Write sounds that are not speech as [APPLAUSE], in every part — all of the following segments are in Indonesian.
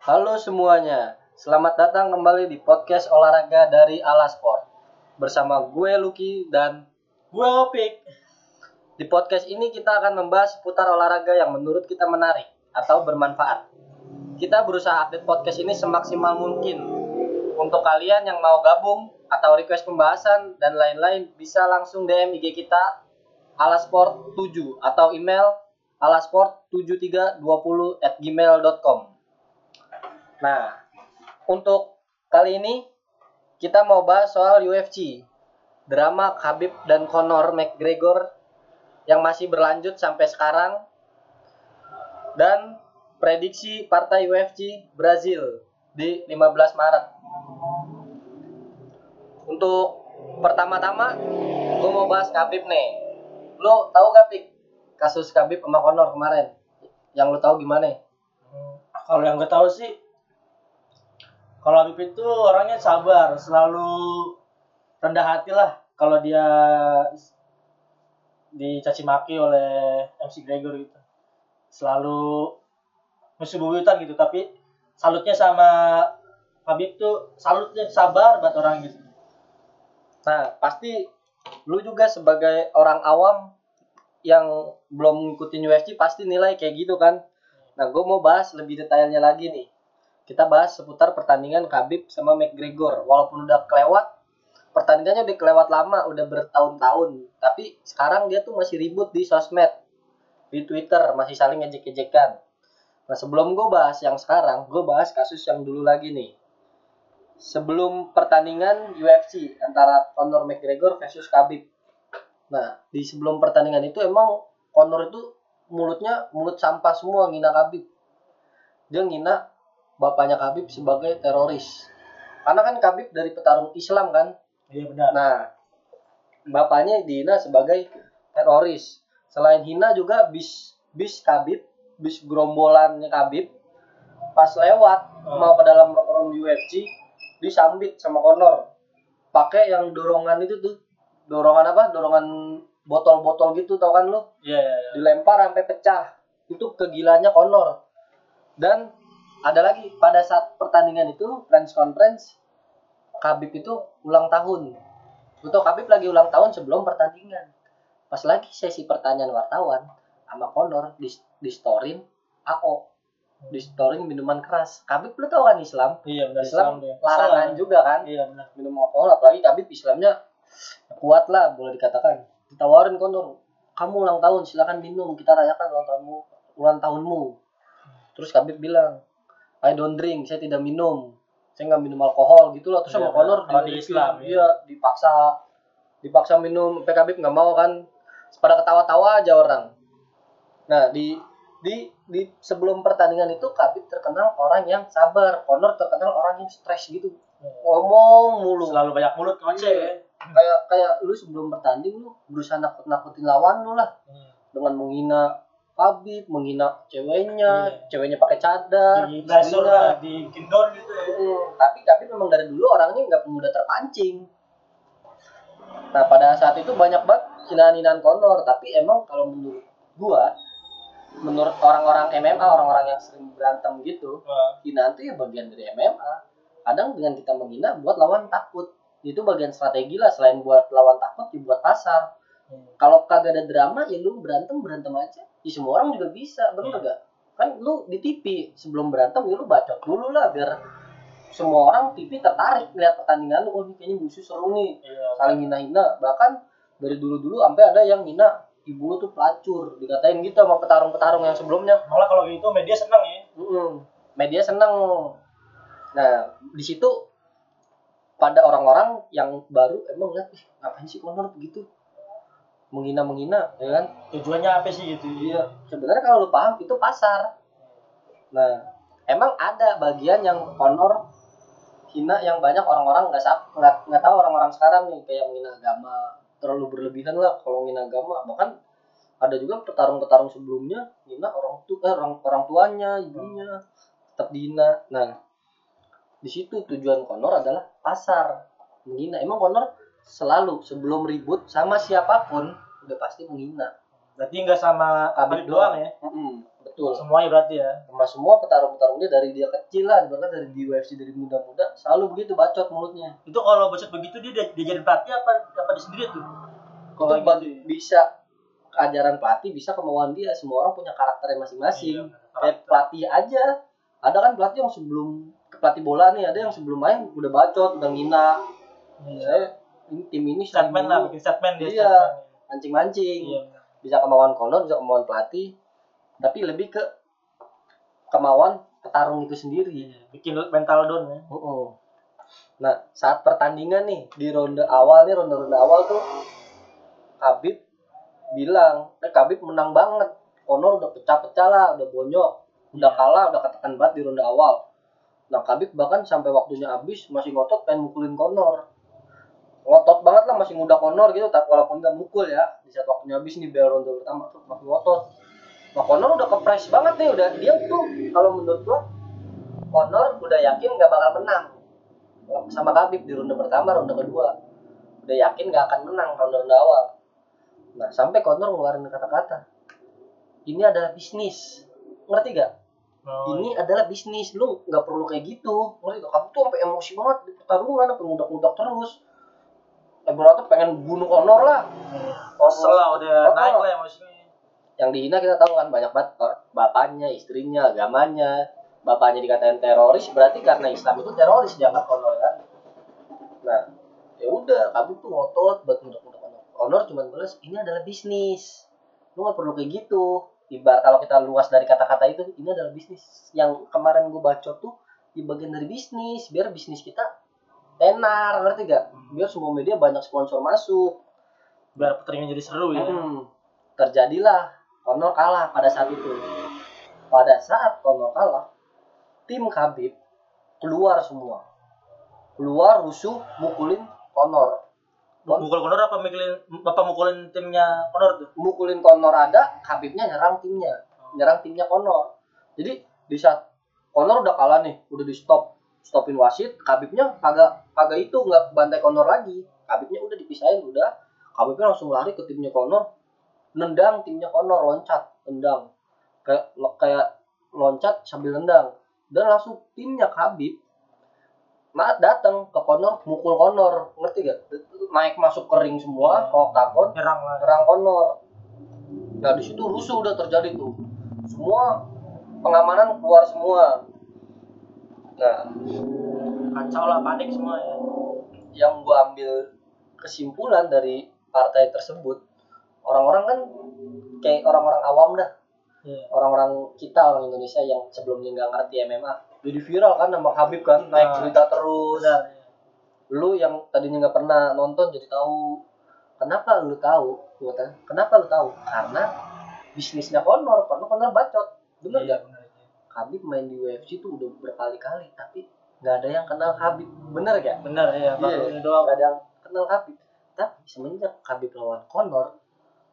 Halo semuanya, selamat datang kembali di podcast olahraga dari Ala Sport bersama gue Lucky dan Gue Opik. di podcast ini kita akan membahas seputar olahraga yang menurut kita menarik atau bermanfaat. Kita berusaha update podcast ini semaksimal mungkin. Untuk kalian yang mau gabung atau request pembahasan dan lain-lain bisa langsung DM IG kita alasport 7 atau email alasport7320 at gmail.com Nah, untuk kali ini kita mau bahas soal UFC. Drama Khabib dan Conor McGregor yang masih berlanjut sampai sekarang dan prediksi partai UFC Brazil di 15 Maret. Untuk pertama-tama gue mau bahas Khabib nih. Lo tahu gak Pik kasus Khabib sama Conor kemarin? Yang lo tahu gimana? Kalau yang gue tahu sih, kalau Habib itu orangnya sabar, selalu rendah hati lah kalau dia dicaci maki oleh MC Gregor gitu. Selalu musuh bubuyutan gitu, tapi salutnya sama Habib tuh salutnya sabar buat orang gitu. Nah, pasti lu juga sebagai orang awam yang belum ngikutin UFC pasti nilai kayak gitu kan. Nah, gue mau bahas lebih detailnya lagi nih. Kita bahas seputar pertandingan Khabib sama McGregor. Walaupun udah kelewat, pertandingannya udah kelewat lama, udah bertahun-tahun. Tapi sekarang dia tuh masih ribut di sosmed, di Twitter, masih saling ejek-ejekan. Nah, sebelum gue bahas yang sekarang, gue bahas kasus yang dulu lagi nih. Sebelum pertandingan UFC antara Conor McGregor versus Khabib. Nah, di sebelum pertandingan itu emang Conor itu mulutnya mulut sampah semua ngina Khabib. Dia ngina bapaknya Khabib sebagai teroris. Karena kan Khabib dari petarung Islam kan. Iya benar. Nah, bapaknya dihina sebagai teroris. Selain hina juga bis bis Khabib, bis gerombolannya Khabib pas lewat Hmm. mau ke dalam room UFC disambit sama Conor. Pakai yang dorongan itu tuh. Dorongan apa? Dorongan botol-botol gitu tau kan lu? Iya, iya, iya. dilempar sampai pecah itu kegilaannya Conor dan ada lagi pada saat pertandingan itu press conference Khabib itu ulang tahun. Betul Khabib lagi ulang tahun sebelum pertandingan. Pas lagi sesi pertanyaan wartawan sama Conor di, di storyin AO di storyin minuman keras. Khabib lu tau kan Islam? Iya benar Islam dia. larangan Salah. juga kan? Iya benar. minum alkohol apalagi Khabib Islamnya kuat lah boleh dikatakan. Ditawarin Conor kamu ulang tahun silakan minum kita rayakan ulang tahunmu ulang tahunmu. Terus Khabib bilang I don't drink saya tidak minum. Saya nggak minum alkohol gitu loh. Terus Iya, sama Conor kalau di di- Islam, dia iya. dipaksa. Dipaksa minum Khabib nggak mau kan. Pada ketawa-tawa aja orang. Nah di di di sebelum pertandingan itu Khabib terkenal orang yang sabar. Conor terkenal orang yang stres gitu. Ngomong mulu. Selalu banyak mulut ngoceh. Iya. kayak kayak lu sebelum bertanding lu berusaha nakut nakutin lawan lu lah. Hmm. dengan menghina Habib, menghina ceweknya, Iya. ceweknya pakai cadar, Di lah, di gendon gitu ya. Mm, tapi Habib memang dari dulu orangnya nggak mudah terpancing. Nah pada saat itu banyak banget hinaan-hinaan Conor, tapi emang kalau menurut gua, menurut orang-orang MMA, orang-orang yang sering berantem gitu, Wah, hinaan itu ya bagian dari MMA. Kadang dengan kita menghina buat lawan takut. Itu bagian strategi lah selain buat lawan takut ya buat pasar. hmm. Kalau kagak ada drama ya lu berantem berantem aja. Ya semua orang juga bisa, bener Iya. gak? Kan lu di TV sebelum berantem ya lu bacot dulu lah biar semua orang TV tertarik lihat pertandingan lu. Oh ini kayaknya musuh seru nih. Iya. Saling hina-hina. Bahkan dari dulu-dulu sampai ada yang hina ibu lu tuh pelacur. Dikatain gitu sama petarung-petarung yang sebelumnya. Malah kalau gitu media senang ya. Mm-mm. Media seneng. Nah, di situ pada orang-orang yang baru emang lihat, ih ngapain sih Conor begitu? Menghina-menghina, ya kan? Tujuannya apa sih gitu? Iya. Sebenarnya kalau lu paham itu pasar. Nah, emang ada bagian yang Conor hina yang banyak orang-orang nggak sap nggak nggak tahu orang-orang sekarang nih kayak menghina agama terlalu berlebihan lah kalau menghina agama bahkan ada juga petarung-petarung sebelumnya hina orang tu eh, orang orang tuanya ibunya tetap dihina nah di situ tujuan Conor adalah pasar menghina emang Conor selalu sebelum ribut sama siapa pun udah pasti menghina Berarti nggak sama Habib doang ya? Mm-mm, betul Semuanya berarti ya. sama semua petarung-petarung dia dari dia kecil lah bahkan dari di UFC dari muda-muda selalu begitu bacot mulutnya Itu kalau bocet begitu dia dia jadi pelatih apa apa dia sendiri tuh? kalau gitu bagi- ya. bisa ajaran pelatih bisa kemauan dia semua orang punya karakternya masing-masing Iya, kayak pelatih aja ada kan pelatih yang sebelum pelatih bola nih ada yang sebelum main udah bacot udah ngina Iya. saya ini tim ini Statement lah, bikin statement dia. Iya. statement. mancing-mancing Iya. bisa kemauan Conor bisa kemauan pelatih tapi lebih ke kemauan petarung itu sendiri Iya. Bikin mental down ya. Mm-mm. Nah, saat pertandingan nih di ronde awal nih ronde-ronde awal tuh Khabib bilang, eh Khabib menang banget. Conor udah pecah-pecah lah, udah bonyok, udah kalah, udah ketekan banget di ronde awal. Nah, Khabib bahkan sampai waktunya habis masih ngotot pengen mukulin Conor. Ngotot banget lah masih muda Conor gitu, tapi walaupun nggak mukul ya, di saat waktunya habis nih bel ronde pertama tuh masih ngotot. Nah, Conor udah kepres banget nih, udah dia tuh kalau menurut gua Conor udah yakin nggak bakal menang sama Khabib di ronde pertama, ronde kedua. Udah yakin nggak akan menang ronde-ronde awal. Nah, sampai Conor ngeluarin kata-kata. Ini adalah bisnis. Ngerti gak? Oh, Ini adalah bisnis. Lu nggak perlu kayak gitu. Ngerti gak? Kamu tuh sampai emosi banget di pertarungan, sampai ngudak-ngudak terus. Eh, berarti pengen bunuh Conor lah. Kesel lah udah Oh. naik lah emosinya. Yang dihina kita tahu kan banyak banget bapaknya, istrinya, agamanya. Bapaknya dikatain teroris, berarti karena Islam itu teroris dianggap Conor kan. Nah, ya udah, Khabib tuh ngotot buat ngudak-ngudak Conor. Conor cuma balas, ini adalah bisnis. Lu nggak perlu kayak gitu. Ibarat kalau kita luas dari kata-kata itu, ini adalah bisnis. Yang kemarin gue bacot tuh di bagian dari bisnis, biar bisnis kita tenar, ngerti gak? Biar semua media banyak sponsor masuk. Biar pertandingan jadi seru ya. Hmm, terjadilah Conor kalah pada saat itu. Pada saat Conor kalah, tim Khabib keluar semua. Keluar rusuh mukulin Conor. Mukul Conor apa mukulin bapak mukulin timnya Conor tuh? Mukulin Conor ada, Khabibnya nyerang timnya. Nyerang timnya Conor. Jadi di saat Conor udah kalah nih, udah di stop, stopin wasit, Khabibnya kagak kagak itu nggak bantai Conor lagi. Khabibnya udah dipisahin, udah. Khabibnya langsung lari ke timnya Conor, nendang timnya Conor loncat, tendang. Kayak kayak loncat sambil nendang. Dan langsung timnya Khabib Maat datang ke Conor, mukul Conor, ngerti gak? Naik masuk ke ring semua, ke oktagon, Nyerang lah. nyerang Conor. Nah di situ rusuh udah terjadi tuh. Semua pengamanan keluar semua. Nah Kacau lah panik semua ya. yang gua ambil kesimpulan dari partai tersebut, orang-orang kan kayak orang-orang awam dah, Iya. orang-orang kita orang Indonesia yang sebelumnya nggak ngerti MMA, jadi viral kan nama Habib kan naik Ah. berita terus. Iya. Lu yang tadinya nggak pernah nonton jadi tahu. Kenapa lu tahu? Gua tanya, kenapa lu tahu? Karena bisnisnya Conor, karena Conor bacot. Bener Iya, iya. Habib main di UFC tuh udah berkali-kali, tapi nggak ada yang kenal Habib. Bener gak? Benar ya, baru Iya. ini doang. Ada yang kenal Habib. Tapi semenjak Habib lawan Conor,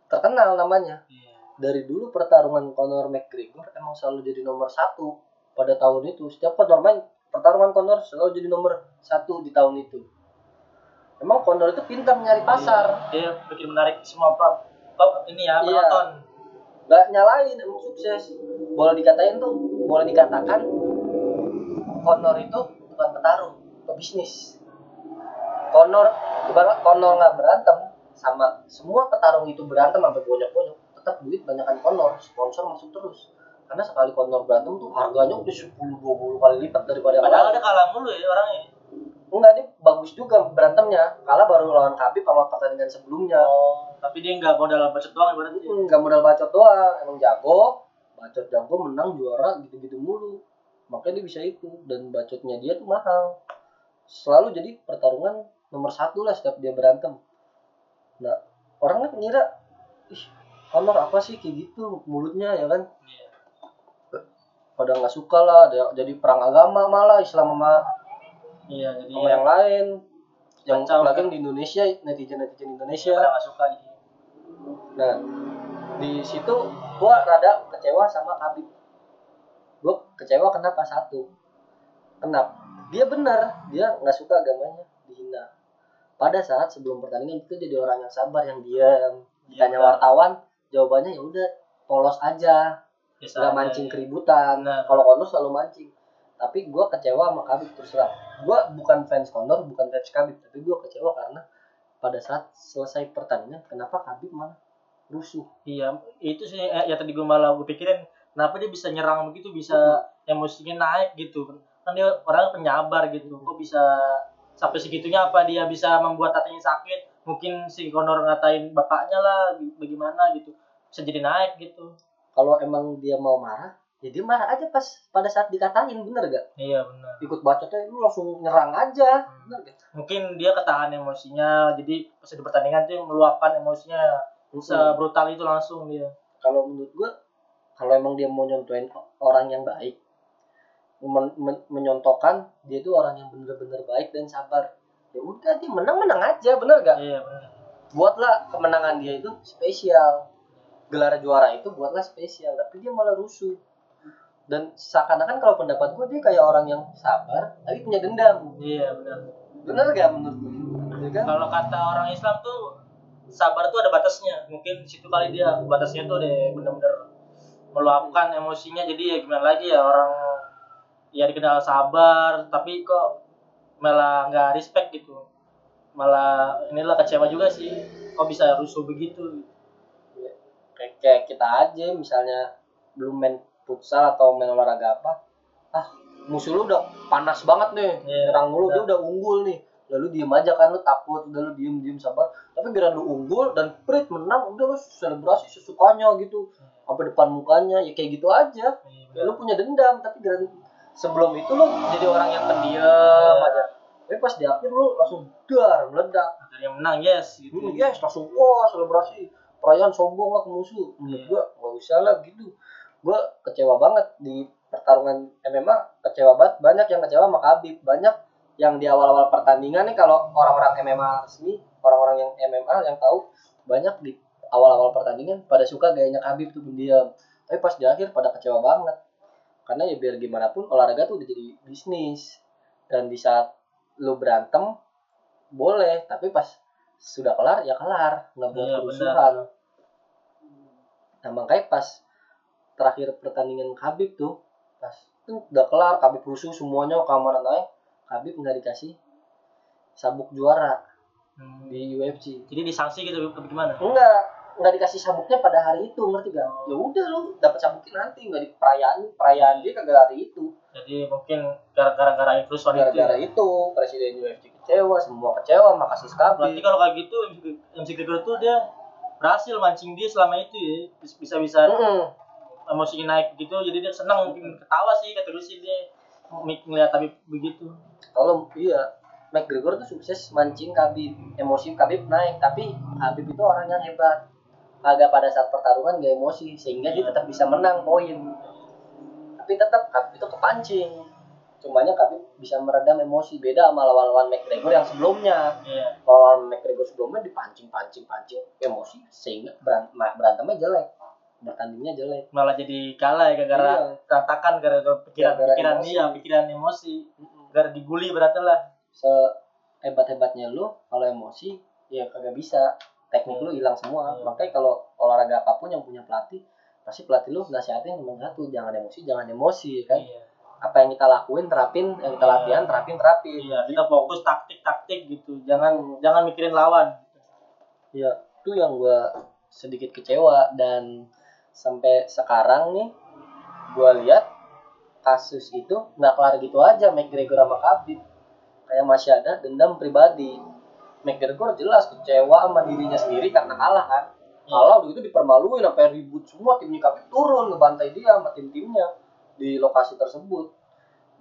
terkenal namanya. Iya. Dari dulu pertarungan Conor McGregor emang selalu jadi nomor satu pada tahun itu. Setiap Conor main, pertarungan Conor selalu jadi nomor satu di tahun itu. Emang Conor itu pintar nyari pasar. Dia bikin menarik semua pra, pra- ini ya Iya. penonton. nggak nyalain emang sukses boleh dikatain tuh boleh dikatakan Conor itu bukan petarung pebisnis. Conor ibarat Conor nggak berantem sama semua petarung itu berantem sampai bonyok-bonyok tetap duit banyakan Conor sponsor masuk terus. Karena sekali Conor berantem tuh harganya udah 10 20 kali lipat daripada Padahal dia kalah mulu ya orangnya. enggak dia bagus juga berantemnya. Kalah baru lawan Khabib sama pertandingan sebelumnya. Oh, tapi dia nggak modal bacot doang berarti. Hmm, nggak modal bacot doang emang jago bacot jago menang juara gitu-gitu mulu. Makanya dia bisa itu dan bacotnya dia tuh mahal. Selalu jadi pertarungan nomor satu lah setiap dia berantem. Nah orang kan ngira ih Conor apa sih? Kayak gitu mulutnya ya kan? Iya. pada nggak suka lah jadi perang agama malah Islam sama, Iya, jadi sama yang lain. Yang kan? di Indonesia netizen netizen Indonesia pada nggak suka gitu. Nah, di situ gua rada kecewa sama Habib. Gua kecewa kenapa satu? Kenapa? Dia benar, dia nggak suka agamanya dihina. Pada saat sebelum pertandingan itu jadi orang yang sabar, yang diam. Ditanya Iya, benar. wartawan, jawabannya ya udah polos aja. Nggak mancing ya. keributan Benar. kalau Conor selalu mancing tapi gue kecewa sama Khabib terus terang gue bukan fans Conor bukan fans Khabib tapi gue kecewa karena pada saat selesai pertandingan kenapa Khabib malah rusuh Iya, itu sih eh, ya tadi gue malah gue pikirin kenapa dia bisa nyerang begitu, bisa emosinya naik gitu. Kan dia orang penyabar gitu. Kok bisa sampai segitunya apa dia bisa membuat hatinya sakit? Mungkin si Conor ngatain bapaknya lah bagaimana gitu. Bisa jadi naik gitu. kalau emang dia mau marah ya dia marah aja pas pada saat dikatain bener gak Iya benar. ikut bacotnya lu langsung nyerang aja bener gak Mungkin dia ketahan emosinya, jadi pas di pertandingan tuh meluapkan emosinya sebrutal itu langsung dia. kalau menurut gua kalau emang dia mau nyontoin orang yang baik men- men- menyontohkan dia itu orang yang bener-bener baik dan sabar. Ya udah dia menang-menang aja bener gak Iya benar. buatlah kemenangan dia itu spesial. Gelar juara itu buatlah spesial tapi dia malah rusuh. Dan seakan-akan kalau pendapat gue dia kayak orang yang sabar tapi punya dendam. Iya benar. bener gak menurut gue ya kan? Kalau kata orang Islam tuh sabar tuh ada batasnya. Mungkin di situ kali dia batasnya tuh deh bener-bener meluapkan emosinya. Jadi ya gimana lagi ya orang ya dikenal sabar tapi kok malah nggak respect gitu. Malah inilah kecewa juga sih. Kok bisa rusuh begitu? kayak, kayak kita aja misalnya belum main futsal atau main olahraga apa ah musuh lu udah panas banget nih Iya, nyerang mulu dia udah unggul nih lalu diem aja kan lu takut udah lu diem diem sabar. Tapi gara lu unggul dan prit menang udah lu selebrasi sesukanya gitu. Sampai depan mukanya ya kayak gitu aja. Ya lu punya dendam tapi gara sebelum itu lu jadi orang yang pendiam aja. Tapi pas di akhir lu langsung dar meledak. Ada yang menang yes gitu. Hmm, yes langsung wah selebrasi. Perayaan sombong lah ke musuh. Menurut Iya. gua nggak usah lah gitu. Gua kecewa banget di pertarungan MMA kecewa banget banyak yang kecewa sama Khabib. Banyak yang di awal-awal pertandingan nih kalau orang-orang MMA resmi orang-orang yang MMA yang tahu banyak di awal-awal pertandingan pada suka gayanya Khabib tuh pendiam. Tapi pas di akhir pada kecewa banget. Karena ya biar gimana pun olahraga tuh udah jadi bisnis. Dan di saat lu berantem boleh. Tapi pas sudah kelar ya kelar. Nggak buat Iya, kerusuhan. Nah makanya pas terakhir pertandingan Khabib tuh pas udah kelar Khabib rusuh semuanya keamanan naik Khabib nggak dikasih sabuk juara Hmm. di UFC Jadi disanksi gitu gimana? enggak nggak dikasih sabuknya pada hari itu ngerti gak ya udah lu dapat sabuknya nanti nggak di perayaan perayaan dia kagak hari itu Jadi mungkin gara-gara gara kerusuhan itu. gara-gara ya. itu presiden UFC kecewa semua kecewa sama kasus Berarti kalau kayak gitu MC Gregor tuh dia berhasil mancing dia selama itu ya bisa bisa Mm-mm. emosinya naik gitu jadi dia senang mungkin ketawa sih kata gue sih dia ngeliat tapi begitu. Kalau iya McGregor tuh sukses mancing Khabib. Emosi Khabib naik tapi Khabib itu orang yang hebat. Agak pada saat pertarungan gak emosi sehingga dia tetap bisa menang poin. Tapi tetap Khabib itu kepancing. Cumanya Khabib bisa meredam emosi. Beda sama lawan-lawan McGregor yang sebelumnya. Iya. Lawan McGregor sebelumnya dipancing pancing pancing emosi sehingga berantemnya jelek bertandingnya jelek. Malah jadi kalah ya gara-gara Iya. berantakan gara-gara pikiran Gara-gara pikiran emosi. dia pikiran emosi. Gara dibully berarti lah. Sehebat-hebatnya lu kalau emosi ya kagak bisa. Teknik lu hilang semua. Iya. makanya kalau olahraga apa pun yang punya pelatih pasti pelatih lu nasihatin cuma satu jangan emosi jangan emosi kan? Iya. Apa yang kita lakuin terapin yang kita Iya. latihan terapin terapin. Iya kita fokus taktik taktik gitu. Jangan jangan mikirin lawan. Ya itu yang gua sedikit kecewa dan sampai sekarang nih gua lihat kasus itu nggak kelar gitu aja McGregor sama Khabib. Kayak masih ada dendam pribadi. McGregor jelas kecewa sama dirinya sendiri karena kalah kan? Kalah udah gitu dipermaluin sampai ribut semua timnya Khabib turun ngebantai dia sama tim-timnya di lokasi tersebut.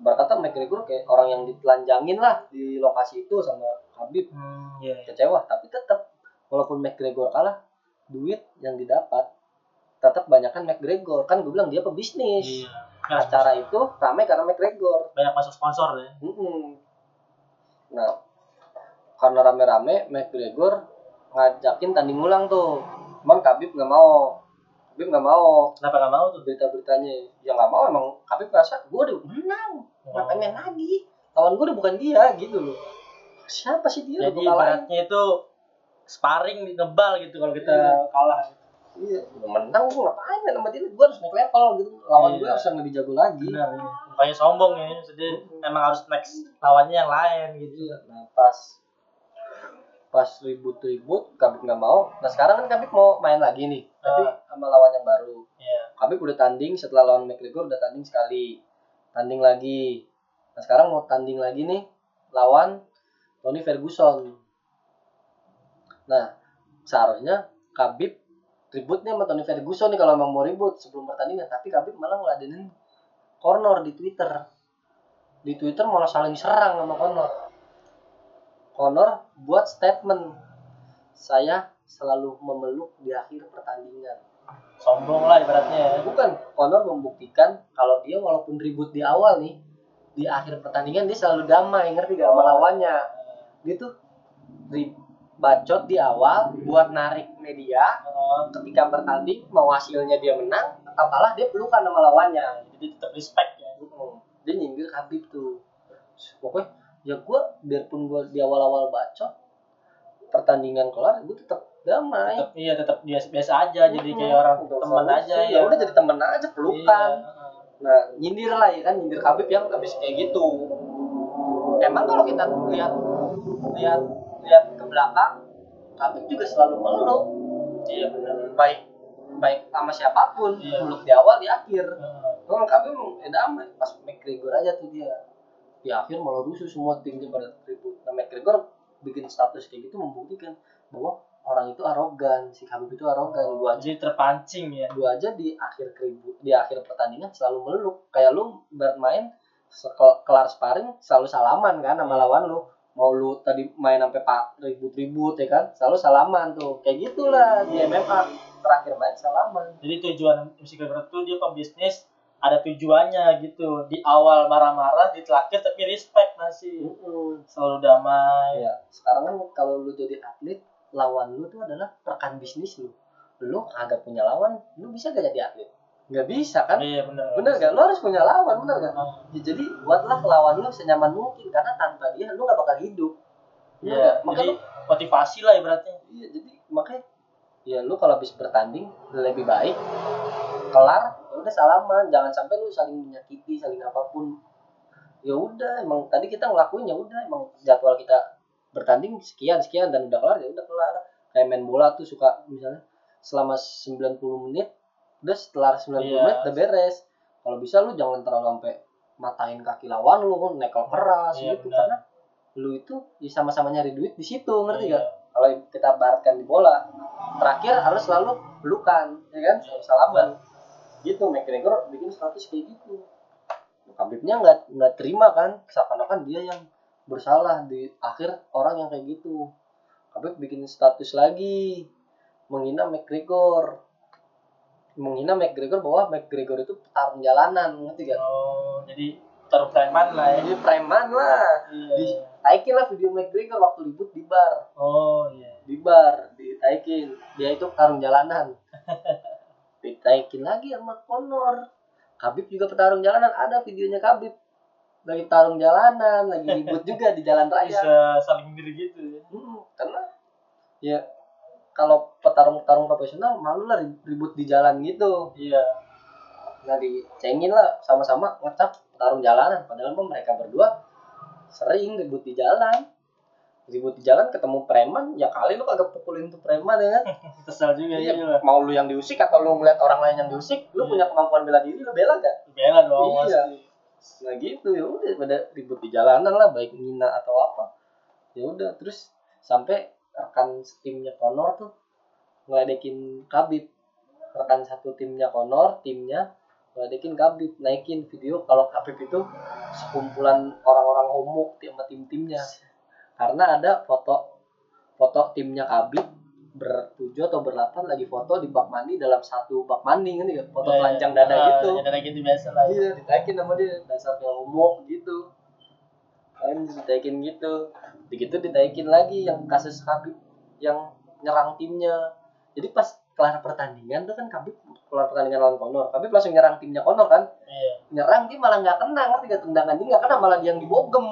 Berkata McGregor kayak orang yang ditelanjangin lah di lokasi itu sama Khabib. Hmm, iya iya. kecewa tapi tetap walaupun McGregor kalah duit yang didapat tetap banyakan McGregor. Kan gue bilang dia pebisnis. Iya. Ya, acara itu ramai karena McGregor. Banyak masuk sponsor ya. Mm-mm. nah karena rame-rame McGregor ngajakin tanding ulang tuh. Cuman Khabib nggak mau. Khabib nggak mau. Kenapa nggak mau tuh? Berita-beritanya. Ya nggak mau emang Khabib ngerasa gue udah menang. Ngapain main lagi? Lawan gue udah bukan dia gitu loh. Siapa sih dia jadi ibaratnya itu sparring nebal gitu kalau kita Iya. kalah iya menang gue ngapain main sama dia gue harus naik level gitu lawan Iya. gue harus yang lebih jago lagi benar ya kayak sombong ya jadi emang harus next lawannya yang lain gitu Iya. nah pas pas ribut-ribut Kabib nggak mau nah sekarang kan Kabib mau main lagi nih tapi Ah. sama lawan yang baru Iya. Habib udah tanding setelah lawan McGregor udah tanding sekali. Tanding lagi. Nah, sekarang mau tanding lagi nih lawan Tony Ferguson. Nah, seharusnya Khabib ributnya sama Tony Ferguson nih kalau emang mau ribut sebelum pertandingan, tapi Khabib malah ngeladenin Conor di Twitter. Di Twitter malah saling serang sama Conor. Conor buat statement, saya selalu memeluk di akhir pertandingan. Sombong lah ibaratnya ya. Bukan Conor membuktikan kalau dia walaupun ribut di awal nih di akhir pertandingan dia selalu damai ngerti gak sama lawannya dia tuh ri- bacot di awal buat narik media. Oh, ketika bertanding mau hasilnya dia menang atau kalah dia pelukan sama lawannya. Jadi tetap respect ya. Mm. dia nyindir Habib tuh. Pokoknya ya gue biarpun gue di awal-awal bacot pertandingan kelar gue tetap damai. Tetap iya tetap biasa biasa aja jadi kayak orang teman aja ya udah jadi temen aja pelukan. Iya. Nah, nyindir lah ya kan, nyindir Khabib yang habis kayak gitu. Emang kalau kita lihat lihat lihat belakang, Khabib juga selalu meluk, iya benar baik baik sama siapa pun, Iya. meluk di awal di akhir. Heeh. Oh, Khabib emang damai, pas McGregor aja tuh dia. Di akhir malah rusuh semua timnya pada ribut. Nah, McGregor bikin status kayak gitu membuktikan bahwa orang itu arogan, si Khabib itu arogan. Gua aja jadi terpancing ya gua aja di akhir keribut di akhir pertandingan selalu meluk kayak lu bermain kelar sparring selalu salaman kan sama lawan lu mau lu tadi main sampai pak ribut-ribut ya kan? Selalu salaman tuh. Kayak gitulah di MMA terakhir main salaman. Jadi tujuan musik itu dia pembisnis ada tujuannya gitu. Di awal marah-marah di terakhir tapi respect masih. Selalu damai. Ya sekarang kan kalau lu jadi atlet lawan lu tuh adalah rekan bisnis lu. Lu kagak punya lawan lu bisa gak jadi atlet nggak bisa kan? Iya benar. Bener gak lu harus punya lawan bener gak Heeh. Ya, jadi buatlah lawan lu senyaman mungkin karena tanpa dia lu gak bakal hidup. Iya nggak? Makanya jadi lu, motivasi lah ibaratnya. Iya jadi makanya ya lu kalau habis bertanding lebih baik kelar ya udah salaman. Jangan sampai lu saling menyakiti saling apa pun. Ya udah emang tadi kita ngelakuin ya udah emang jadwal kita bertanding sekian sekian dan udah kelar ya udah kelar. Kayak main bola tuh suka misalnya selama 90 menit udah setelah 90 Iya. menit udah beres. Kalau bisa lu jangan terlalu sampai matain kaki lawan lu nekel keras Iya, gitu. benar. karena lu itu ya sama-sama nyari duit di situ ngerti Iya. gak kalau kita baratkan di bola terakhir harus selalu pelukan ya kan? Selalu salaman. Gitu McGregor bikin status kayak gitu. Habibnya nggak nggak terima kan? Seakan-akan dia yang bersalah di akhir orang yang kayak gitu. Habib bikin status lagi menghina McGregor menghina McGregor bahwa McGregor itu petarung jalanan ngerti gak? oh jadi taruh preman lah ya. Jadi preman lah. Iya. Di taikin lah video McGregor waktu ribut di bar. Oh iya. Di bar ditaikin dia itu petarung jalanan. [LAUGHS] Ditaikin lagi sama Conor. Khabib juga petarung jalanan. Ada videonya Khabib. Lagi tarung jalanan lagi ribut [LAUGHS] juga di jalan raya. Bisa saling mirip gitu ya. Hmm, karena ya kalau petarung-petarung profesional malu lah ri- ribut di jalan gitu. Iya. Nah dicengin lah sama-sama ngecap petarung jalanan. Padahal mah mereka berdua sering ribut di jalan. Ribut di jalan ketemu preman ya kali lu kagak pukulin tuh preman ya kan? [LAUGHS] Kesel juga Iya, iya. mau lu yang diusik atau lu ngeliat orang lain yang diusik lu Iya. punya kemampuan bela diri lu bela gak bela dong Iya. pasti. Nah gitu ya udah pada ribut di jalanan lah baik ngina atau apa. Ya udah terus sampai rekan timnya Conor tuh ngeledekin Khabib. Rekan satu timnya Conor timnya ngeledekin Khabib naikin video kalau Khabib itu sekumpulan orang-orang homo sama tim-timnya karena ada foto foto timnya Khabib bertujuh atau berlapan lagi foto di bak mandi dalam satu bak mandi kan ya foto Iya, telanjang dada ah, gitu. dada gitu biasa lah ya. iya ditaikin sama dia dasar kayak homo gitu kan ditaikin gitu. Begitu ditaikin lagi yang kasus Habib yang nyerang timnya. Jadi pas kelar pertandingan tuh kan Habib kelar pertandingan lawan Conor. Habib langsung nyerang timnya Conor kan? Iya. Nyerang dia malah nggak kena ngerti gak tendangan dia nggak kena malah dia yang dibogem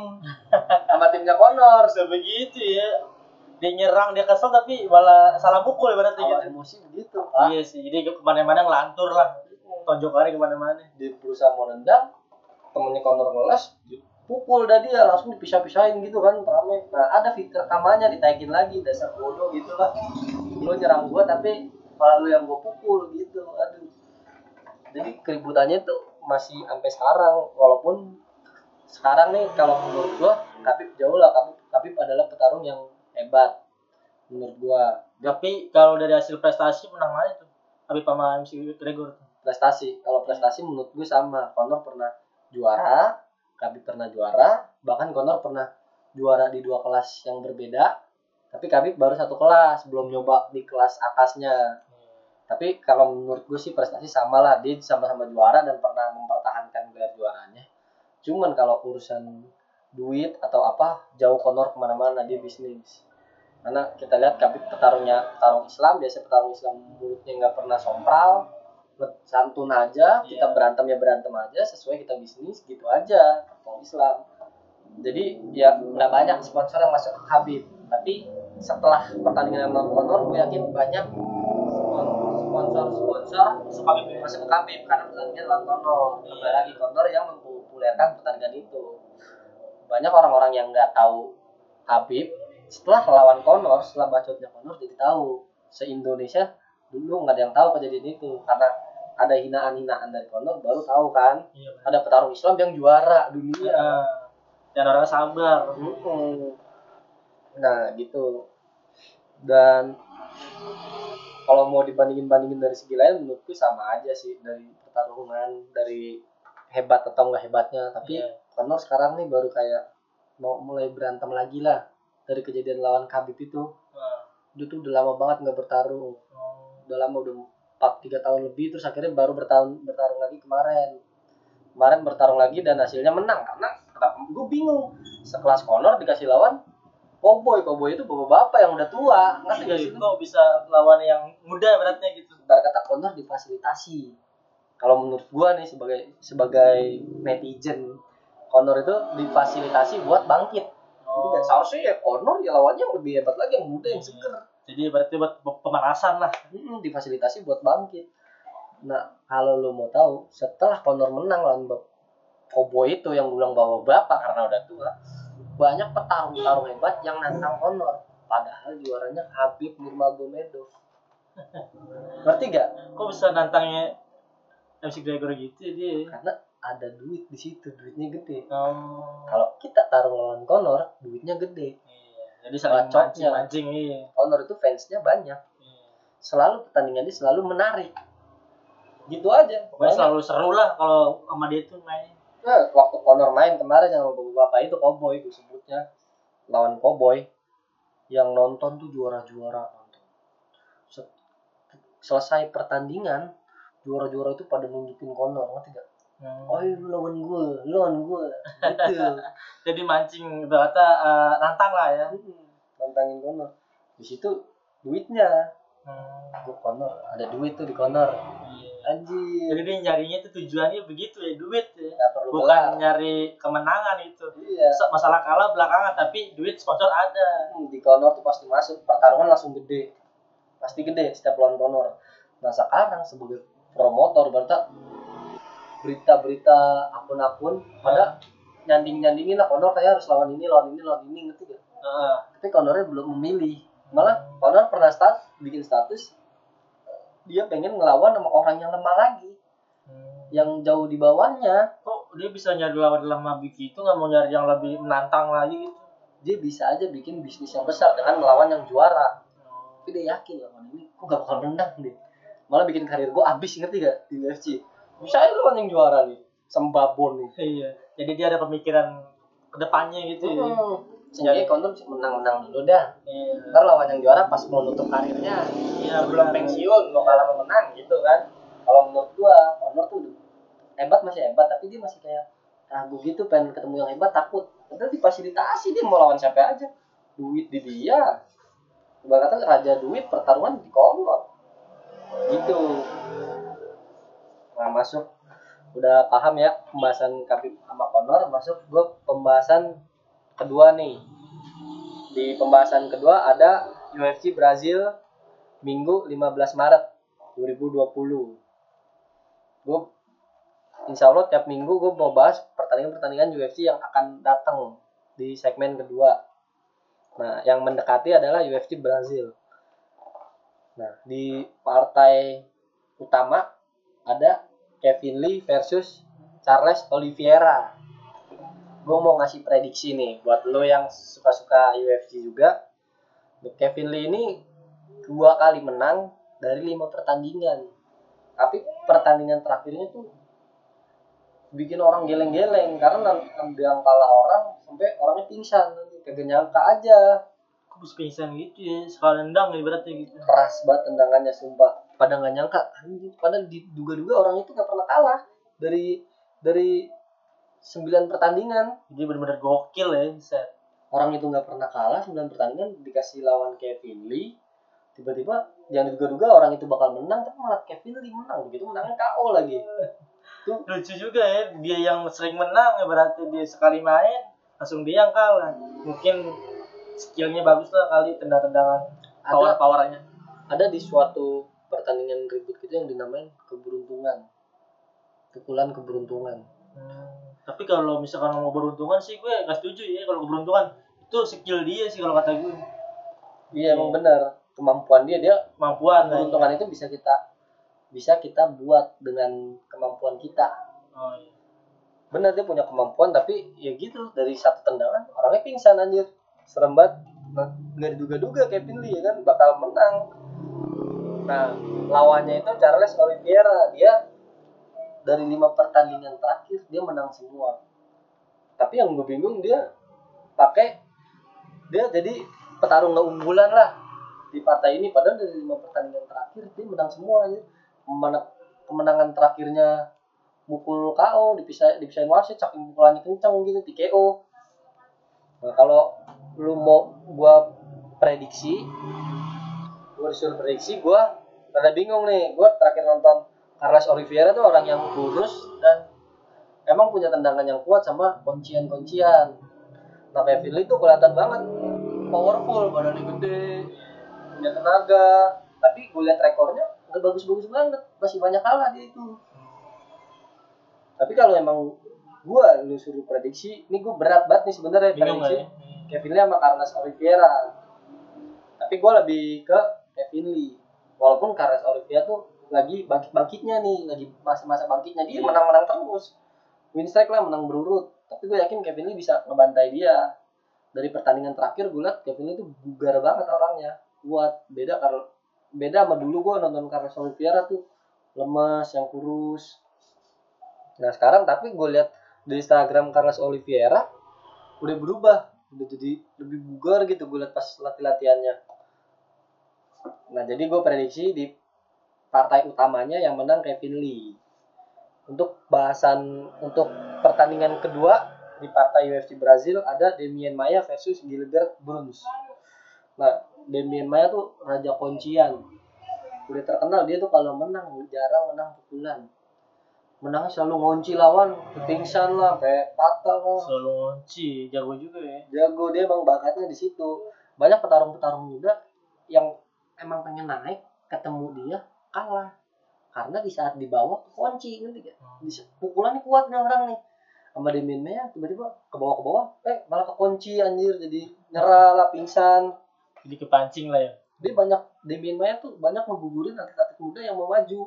[LAUGHS] sama timnya Conor. Bisa begitu ya. Dia nyerang dia kesel tapi malah salah pukul berarti awal gitu. emosi begitu. Pak. iya sih jadi ke mana-mana ngelantur lah. Tonjokannya ke mana-mana. Dia berusaha mau nendang temennya Conor ngeles pukul dah dia langsung dipisah-pisahin gitu kan rame. Nah ada fitur rekamannya ditaikin lagi dasar bodoh gitu lah. Lu nyerang gua tapi malah lu yang gua pukul gitu aduh. Jadi keributannya tuh masih sampai sekarang walaupun sekarang nih kalau menurut gua Khabib jauh lah Khabib, Khabib adalah petarung yang hebat menurut gua. Tapi kalau dari hasil prestasi menang mana tuh? Tapi sama MC Gregor prestasi kalau prestasi menurut gue sama. Conor pernah juara Khabib pernah juara bahkan Conor pernah juara di dua kelas yang berbeda. Tapi Khabib baru satu kelas belum nyoba di kelas atasnya. Tapi kalau menurut gue sih prestasi sama lah. Dia sama-sama juara dan pernah mempertahankan gelar juaranya. Cuman kalau urusan duit atau apa jauh Conor ke mana-mana dia bisnis. Karena kita lihat Khabib petarungnya petarung Islam biasa petarung Islam mulutnya nggak pernah sompral santun aja kita Iya. berantem ya berantem aja sesuai kita bisnis gitu aja petarung Islam. Jadi ya nggak banyak sponsor yang masuk ke Khabib tapi setelah pertandingan melawan Conor gue yakin banyak sponsor-sponsor masuk Habib ya? masuk ke Khabib karena pertandingan lawan Conor. Kembali lagi Conor yang mempopulerkan pertandingan itu. Banyak orang-orang yang nggak tahu Khabib setelah lawan Conor setelah bacotnya Conor jadi tahu. Se Indonesia dulu nggak ada yang tahu kejadian itu karena ada hinaan-hinaan dari Conor baru tahu kan? Iya ada petarung Islam yang juara dunia. Iya. dan orang sabar. Mm-mm. Nah gitu. Dan kalau mau dibandingin bandingin dari segi lain menurutku sama aja sih dari pertarungan dari hebat atau enggak hebatnya. Tapi Iya. Conor sekarang nih baru kayak mau mulai berantem lagi lah dari kejadian lawan Khabib itu. Nah, dia tuh udah lama banget nggak bertarung. Oh. udah lama udah empat tiga tahun lebih terus akhirnya baru bertahun bertarung lagi kemarin. Kemarin bertarung lagi dan hasilnya menang karena kenapa gue bingung. Sekelas Conor dikasih lawan Cowboy Cowboy itu bapak-bapak yang udah tua. Ngerti gak sih? Jadi kok bisa lawan yang muda beratnya gitu. Ntar kata Conor difasilitasi. Kalau menurut gua nih sebagai sebagai netizen Conor itu difasilitasi buat bangkit. Oh. Tidak, seharusnya ya Conor ya lawannya yang lebih hebat lagi yang muda yang seger jadi berarti buat pemanasan lah Mm-mm, difasilitasi buat bangkit. Nah, kalau lo mau tahu, setelah Conor menang lawan Cowboy itu yang bilang bahwa bapak karena udah tua, banyak petarung-petarung hebat yang nantang Conor. Padahal juaranya Habib Nurmagomedov. [LAUGHS] Ngerti gak? kok bisa nantangnya MC Gregor gitu ya dia Karena ada duit di situ, duitnya gede. oh. Kalau kita taruh lawan Conor, duitnya gede. Jadi saling Bacotnya. mancing-mancing iya. Conor itu fansnya banyak. Iya. Selalu pertandingannya selalu menarik. Gitu aja. pokoknya selalu seru lah kalau sama dia tuh main Nah, waktu Conor main kemarin sama bapak itu Cowboy gue sebutnya lawan Cowboy yang nonton tuh juara-juara nonton. Selesai pertandingan juara-juara itu pada nunjukin Conor ngerti gak? Hmm. Oh lu lawan gue, lu lawan gue, gitu. [LAUGHS] jadi mancing kata uh, nantang lah ya Mm-mm. Tantangin Conor. Di situ duitnya, hmm. gue Conor ada duit tuh di Conor. iya. Anjir, jadi dia nyarinya tuh tujuannya begitu ya duit ya nggak perlu bukan gelar. nyari kemenangan itu Iya. Masa- masalah kalah belakangan tapi duit sponsor ada Hmm, di Conor tuh pasti masuk pertarungan langsung gede pasti gede setiap lawan Conor nah sekarang sebagai promotor berarti berita-berita akun-akun pada nyanding nyandingin lah Conor kayak harus lawan ini lawan ini lawan ini ngerti gak Heeh. tapi Conornya belum memilih. Malah Conor pernah start bikin status dia pengen ngelawan sama orang yang lemah lagi. Hmm. yang jauh di bawahnya. Kok dia bisa nyari lawan dalam mabik itu nggak mau nyari yang lebih menantang lagi gitu? Dia bisa aja bikin bisnis yang besar dengan melawan yang juara. Tapi dia yakin lawan ini kok gak bakal menang deh? Malah bikin karir gue abis ngerti gak di UFC bisa aja lawan yang juara nih sama Babon nih. Iya. Jadi dia ada pemikiran ke depannya gitu. Ya hmm. sehingga Conor menang-menang dulu dah. Iya. Ntar lawan yang juara pas mau nutup karirnya. Iya sebelum benar. pensiun mau kalah mau menang gitu kan. Kalau menurut gua Conor tuh hebat masih hebat. Tapi dia masih kayak ragu gitu pengen ketemu yang hebat takut. Padahal difasilitasi dia mau lawan siapa aja. Duit di dia. Ibarat kata raja duit pertarungan di Conor gitu nah masuk udah paham ya pembahasan Khabib sama Conor masuk gue pembahasan kedua nih di pembahasan kedua ada UFC Brazil Minggu 15 Maret 2020. Gue Insya Allah tiap minggu gue mau bahas pertandingan-pertandingan UFC yang akan datang di segmen kedua. Nah, yang mendekati adalah UFC Brazil. Nah, di partai utama ada Kevin Lee versus Charles Oliveira. Gue mau ngasih prediksi nih buat lo yang suka-suka UFC juga. Kevin Lee ini dua kali menang dari lima pertandingan. Tapi pertandingan terakhirnya tuh bikin orang geleng-geleng karena yang kalah orang sampai orangnya pingsan kagak nyangka aja Kok bisa pingsan gitu ya? Sekali nendang ya berarti gitu. keras banget tendangannya sumpah pada nggak nyangka anjing padahal diduga-duga orang itu nggak pernah kalah dari dari sembilan pertandingan Jadi benar-benar gokil ya, set. orang itu nggak pernah kalah sembilan pertandingan dikasih lawan Kevin Lee tiba-tiba yang diduga-duga orang itu bakal menang tapi malah Kevin Lee menang begitu menangnya KO lagi [LAUGHS] Lucu juga ya, dia yang sering menang ya berarti dia sekali main langsung dia yang kalah. Mungkin skillnya bagus lah kali tendang-tendangan power powernya. ada di suatu pertandingan ribut gitu yang dinamain keberuntungan. Pukulan keberuntungan. Hmm. Tapi kalau misalkan mau beruntungan sih gue gak setuju ya kalau keberuntungan. Itu skill dia sih kalau kata gue. Iya emang benar. Kemampuan dia dia kemampuan lah. keberuntungan itu bisa kita bisa kita buat dengan kemampuan kita. Oh, iya. benar dia punya kemampuan tapi ya gitu dari satu tendangan orangnya pingsan anjir. Serem banget. Nggak diduga-duga Kevin Lee ya kan? Bakal menang nah lawannya itu Charles Oliveira dia dari lima pertandingan terakhir dia menang semua. Tapi yang gue bingung dia pakai dia jadi petarung nggak unggulan lah di partai ini. Padahal dari lima pertandingan terakhir dia menang semua aja Kemana- kemenangan terakhirnya mukul KO dipisah dipisahin wasit saking pukulannya kencang gitu TKO nah kalau lu mau gua prediksi gua disuruh prediksi gua rada bingung nih. Gua terakhir nonton Carlos Oliveira tuh orang yang kurus dan emang punya tendangan yang kuat sama kuncian-kuncian. Nah Kevin Lee tuh kelihatan banget powerful badannya gede punya tenaga. Tapi gue lihat rekornya nggak bagus-bagus banget masih banyak kalah dia itu. Tapi kalau emang gua lu suruh prediksi ini gua berat banget nih sebenarnya prediksi ya? Kevin Lee sama Carlos Oliveira. Tapi gua lebih ke Kevin Lee walaupun Carlos Oliveira tuh lagi bangkit-bangkitnya nih lagi masa-masa bangkitnya. Dia Iya. menang-menang terus. Win streak lah menang berurut. Tapi gue yakin Kevin Lee bisa ngebantai dia. Dari pertandingan terakhir gue liat Kevin Lee tuh bugar banget orangnya. Kuat beda kalau beda sama dulu gue nonton Carlos Oliveira tuh. Lemes yang kurus. Nah sekarang tapi gue lihat di Instagram Carlos Oliveira udah berubah. Udah jadi lebih bugar gitu gue liat pas latih latihannya nah jadi gue prediksi di partai utamanya yang menang Kevin Lee. Untuk bahasan untuk pertandingan kedua di partai UFC Brazil ada Demian Maia versus Gilbert Burns nah Demian Maia tuh raja kuncian. Udah terkenal dia tuh kalau menang jarang menang pukulan. Menangnya selalu ngunci lawan pingsan lah sampai patah lah. Selalu ngunci, jago juga ya. jago dia emang bakatnya di situ. Banyak petarung-petarung juga yang emang pengen naik ketemu dia kalah karena di saat di bawah kunci gak? Di saat- pukulannya kuat nih orang nih sama Demian Maia tiba-tiba ke bawah ke bawah eh malah kekunci anjir jadi nyerah lah pingsan Jadi kepancing lah ya. dia banyak Demian Maia tuh banyak ngegugurin atlet-atlet muda yang mau maju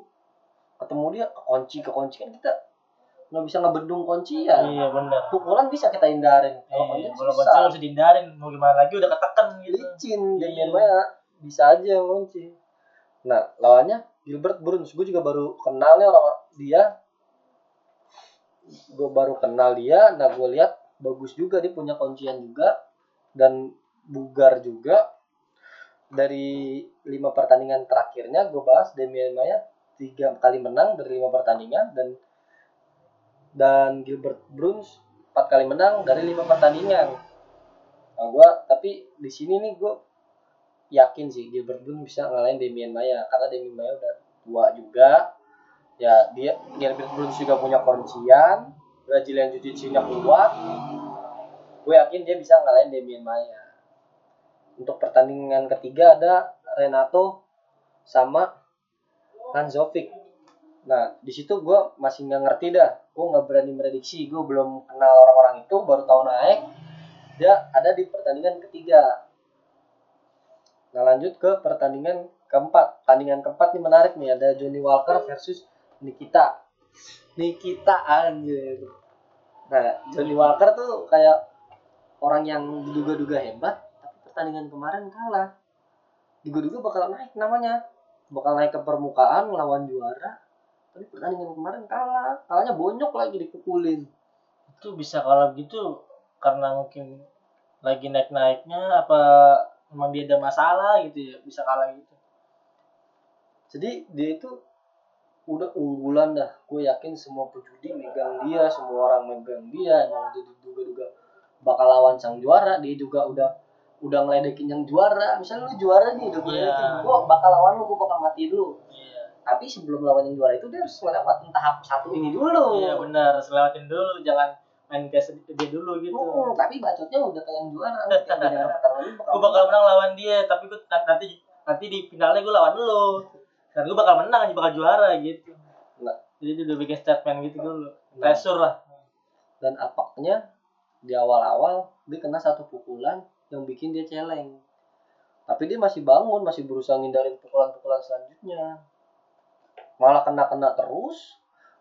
ketemu dia kekunci kekunci kan kita nggak bisa ngebendung kuncian Iya benar. pukulan bisa kita hindarin kalau Iya, kunci kunci harus dihindarin, mau gimana lagi udah ketekan gitu. licin Iya. Demian bisa aja kunci nah lawannya Gilbert Burns gue juga baru kenal nih orang dia. Gue baru kenal dia. Nah gue lihat bagus juga. Dia punya kuncian juga dan bugar juga. Dari lima pertandingan terakhirnya gue bahas Demian Maia tiga kali menang dari lima pertandingan dan dan Gilbert Burns empat kali menang dari lima pertandingan. Nah gue tapi di sini nih gue yakin sih Gilbert Burns bisa ngalahin Demian Maia karena Demian Maia udah tua juga. Ya dia Gilbert Burns juga punya kuncian Brazilian Jiu-Jitsu nya kuat. Gue yakin dia bisa ngalahin Demian Maia untuk pertandingan ketiga ada Renato sama Hanzovic nah di situ gue masih nggak ngerti dah. Gue nggak berani prediksi gue belum kenal orang-orang itu baru tahu naik. Dia ada di pertandingan ketiga nah lanjut ke pertandingan keempat. Pertandingan keempat nih menarik nih. Ada Johnny Walker versus Nikita. Nikita anjir. Nah Johnny Walker tuh kayak orang yang diduga-duga hebat tapi pertandingan kemarin kalah. Diduga-duga bakal naik namanya. Bakal naik ke permukaan lawan juara. Tapi pertandingan kemarin kalah. Kalahnya bonyok lagi dipukulin. Itu bisa kalah gitu karena mungkin lagi naik naiknya apa emang dia ada masalah gitu ya bisa kalah gitu. Jadi dia itu udah unggulan dah. Gue yakin semua pejudi megang dia semua orang megang dia. Dia diduga-duga bakal lawan sang juara. Dia juga udah udah ngeledekin yang juara. Misalnya lu juara nih udah gue ledekin gue bakal lawan lu gue bakal matiin lu. Iya. Tapi sebelum lawan yang juara itu dia harus ngelewatin tahap satu ini dulu. Iya benar. Selewatin dulu. Jangan main kayak sedih dia dulu gitu. Hmm, tapi bacotnya udah kayak yang juara. [LAUGHS] Gue bakal menang. lawan dia tapi gue nanti nanti di finalnya gue lawan lo dan gue bakal menang bakal juara gitu. Nah. jadi dia udah bikin statement gitu dulu pressure lah. Dan apaknya di awal-awal dia kena satu pukulan yang bikin dia celeng. Tapi dia masih bangun masih berusaha ngindarin pukulan-pukulan selanjutnya. Malah kena-kena terus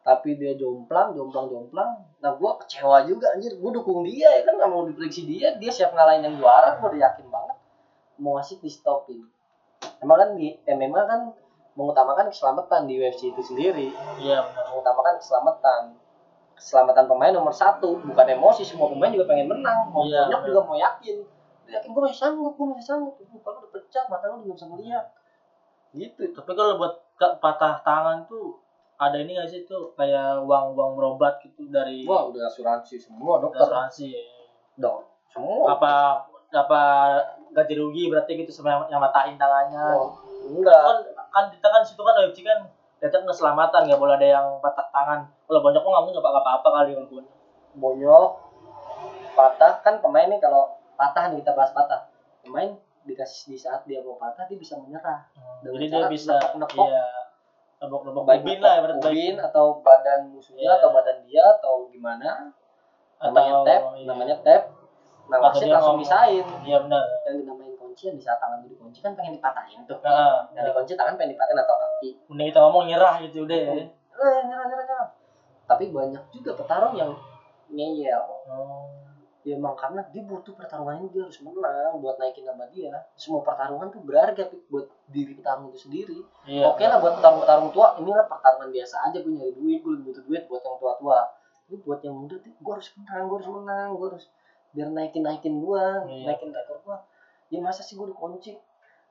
tapi dia jomplang jomplang jomplang. Nah gua kecewa juga anjir. Gua dukung dia ya kan? Nggak mau diprediksi dia. Dia siap ngalahin yang juara gua udah yakin banget. Mau wasit di stopin emang kan di MMA kan mengutamakan keselamatan di UFC itu sendiri. Iya benar. Mengutamakan keselamatan. Keselamatan pemain nomor satu. Bukan emosi semua pemain juga pengen menang. Mau bonyok benar. juga mau yakin. Yakin gue masih sanggup gue masih sanggup. Tuh, kalau udah pecah mata lu udah bisa ngeliat. Gitu. Tapi kalau buat patah tangan tuh ada ini gak sih tuh kayak uang uang berobat gitu dari wah udah asuransi semua dokter. asuransi. Dok semua. Apa apa gaji rugi berarti gitu sama yang, yang matahin tangannya? Oh, enggak. Kan kan kita kan situ kan UFC kan tetap keselamatan nggak boleh ada yang patah tangan. Kalau banyak kok nggak nggak apa-apa kali walaupun bonyok. Patah kan pemain nih kalau patah nih kita bahas patah. Pemain dikasih di saat dia mau patah dia bisa menyerah. Dengan jadi dia bisa nepok-nepok. iya baik ubin lah berarti ubin atau badan musuhnya Iya. atau badan dia atau gimana? Namanya Atau- tap iya. namanya tap. Nah wasit langsung misahin. Iya benar. Yang dinamain kunci di saat tangan lu dikunci kan pengen dipatahin tuh. Nah, yang dikunci tangan pengen dipatahin atau kaki. Mending kita ngomong nyerah gitu udah ya eh nyerah nyerah nyerah. Tapi banyak juga petarung yang ngeyel. Oh. Ya emang karena dia butuh pertarungan ini dia harus menang buat naikin nama dia. Semua pertarungan tuh berharga buat diri petarung itu sendiri. Iya. Oke lah buat petarung-petarung tua inilah pertarungan biasa aja. Gue nyari duit gue butuh duit buat yang tua-tua. Tapi buat yang muda tuh gue harus menang gue harus menang gue harus biar naikin naikin gue Iya. naikin rekor gue ya masa sih gue dikunci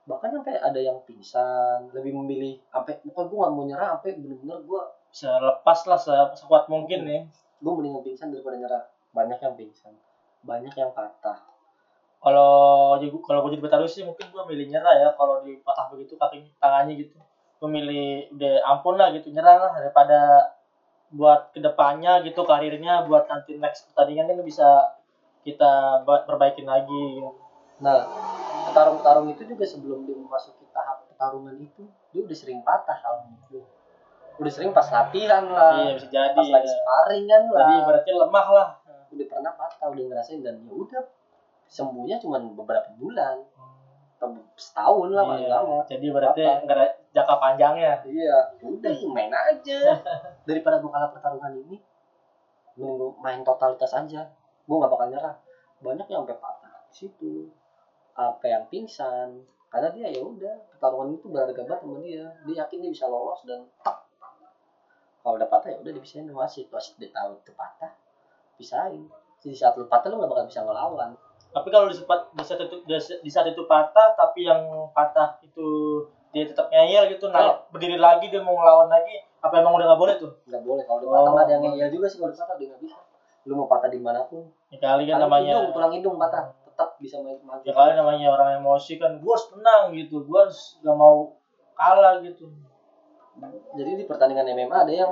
bahkan sampai ada yang pingsan lebih memilih sampai pokoknya gue gak mau nyerah sampai bener-bener gue bisa lepas lah se- sekuat mungkin nih gue mendingan pingsan daripada nyerah. Banyak yang pingsan banyak yang patah. Kalau kalau gue jadi petarung sih mungkin gue milih nyerah ya kalau dipatah begitu kaki tangannya gitu. Gue milih udah ampun lah gitu nyerah lah daripada buat ke depannya gitu karirnya buat nanti next pertandingan kan bisa kita ba- perbaikin lagi. Gitu. nah petarung-petarung itu juga sebelum dia memasuki tahap pertarungan itu dia udah sering patah kalau itu. Udah sering pas latihan lah iya bisa jadi pas lagi ya. sparring kan lah. Jadi berarti lemah lah udah pernah patah udah ngerasain dan ya udah sembuhnya cuma beberapa bulan. Atau setahun lah paling Iya. lama. jadi berarti nggak ada jangka panjangnya. Iya udah [LAUGHS] main aja. Daripada gua kalah pertarungan ini mending gua main totalitas aja. Gua nggak bakal nyerah. Banyak yang sampai patah di situ. Apa yang pingsan. Karena dia ya udah pertarungan itu berharga banget sama dia. Dia yakin dia bisa lolos dan tak kalau udah patah ya udah dipisahin wasit wasit dia tahu itu patah pisahin. Di saat lu patah lu nggak bakal bisa ngelawan. Tapi kalau di saat di saat itu di saat itu patah tapi yang patah itu dia tetap ngeyel gitu naik Oh. berdiri lagi dia mau ngelawan lagi apa emang udah nggak boleh tuh? Nggak boleh. Kalau udah Oh. patah nggak ada yang ngeyel juga sih kalau udah patah dia nggak bisa. Lu mau patah di mana pun ya kali kan namanya hidung tulang hidung patah tetap bisa main maju ya kali namanya orang emosi kan gue harus menang gitu gue harus gak mau kalah gitu. Jadi di pertandingan MMA ada yang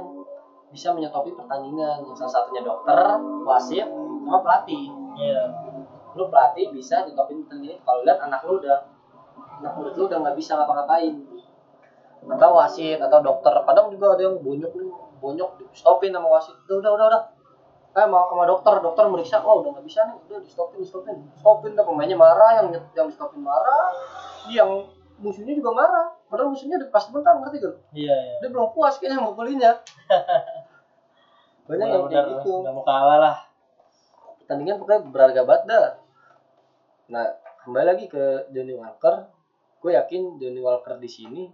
bisa menyetopi pertandingan. Yang salah satunya dokter wasit sama pelatih. Iya. Lu pelatih bisa ditopin pertandingan kalau lihat anak lu udah anak murid lu udah nggak bisa ngapa-ngapain. Atau wasit atau dokter. Kadang juga ada yang bonyok nih bonyok di stopin sama wasit. Udah udah udah, udah. eh mau sama dokter. Dokter meriksa oh udah nggak bisa nih. Udah di stopin di stopin stopin dah pemainnya marah yang yang di stopin marah yang musuhnya juga marah. Padahal musuhnya udah pas menang ngerti kan iya iya. Dia belum puas kayaknya mau belinya [LAUGHS] banyak yang kayak gitu. Nggak mau kalah lah. Pertandingan pokoknya berharga banget dah. Nah kembali lagi ke Johnny Walker. Gue yakin Johnny Walker di sini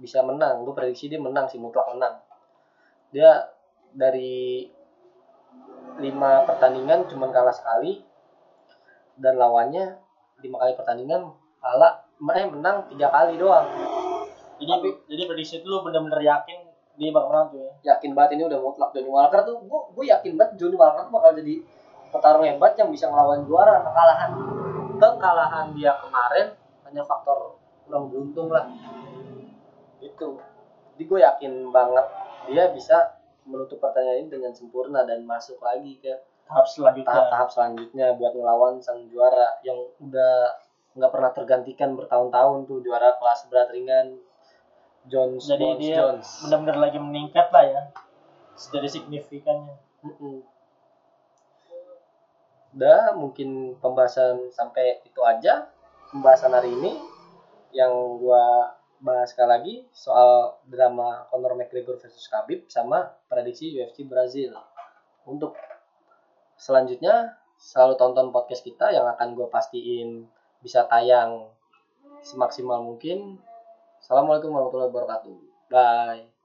bisa menang. Gue prediksi dia menang sih mutlak menang. Dia dari lima pertandingan cuman kalah sekali. Dan lawannya lima kali pertandingan kalah eh menang tiga kali doang. Jadi jadi prediksi itu lu bener-bener yakin dia bakal menang tuh ya? Yakin banget ini udah mutlak Johnny Walker tuh. Gue gue yakin banget Johnny Walker tuh bakal jadi petarung hebat yang bisa ngelawan juara. Kekalahan kekalahan dia kemarin hanya faktor kurang beruntung lah. Itu. Jadi gue yakin banget dia bisa menutup pertandingan ini dengan sempurna dan masuk lagi ke tahap selanjutnya. tahap-tahap selanjutnya buat ngelawan sang juara yang udah nggak pernah tergantikan bertahun-tahun tuh juara kelas berat ringan Jones jadi Bones dia Jones benar-benar lagi meningkat lah ya dari signifikannya Mm-mm. Udah mungkin pembahasan sampai itu aja pembahasan hari ini yang gua bahas sekali lagi soal drama Conor McGregor versus Khabib sama prediksi UFC Brazil. Untuk selanjutnya selalu tonton podcast kita yang akan gue pastiin bisa tayang semaksimal mungkin. Assalamualaikum warahmatullahi wabarakatuh. Bye.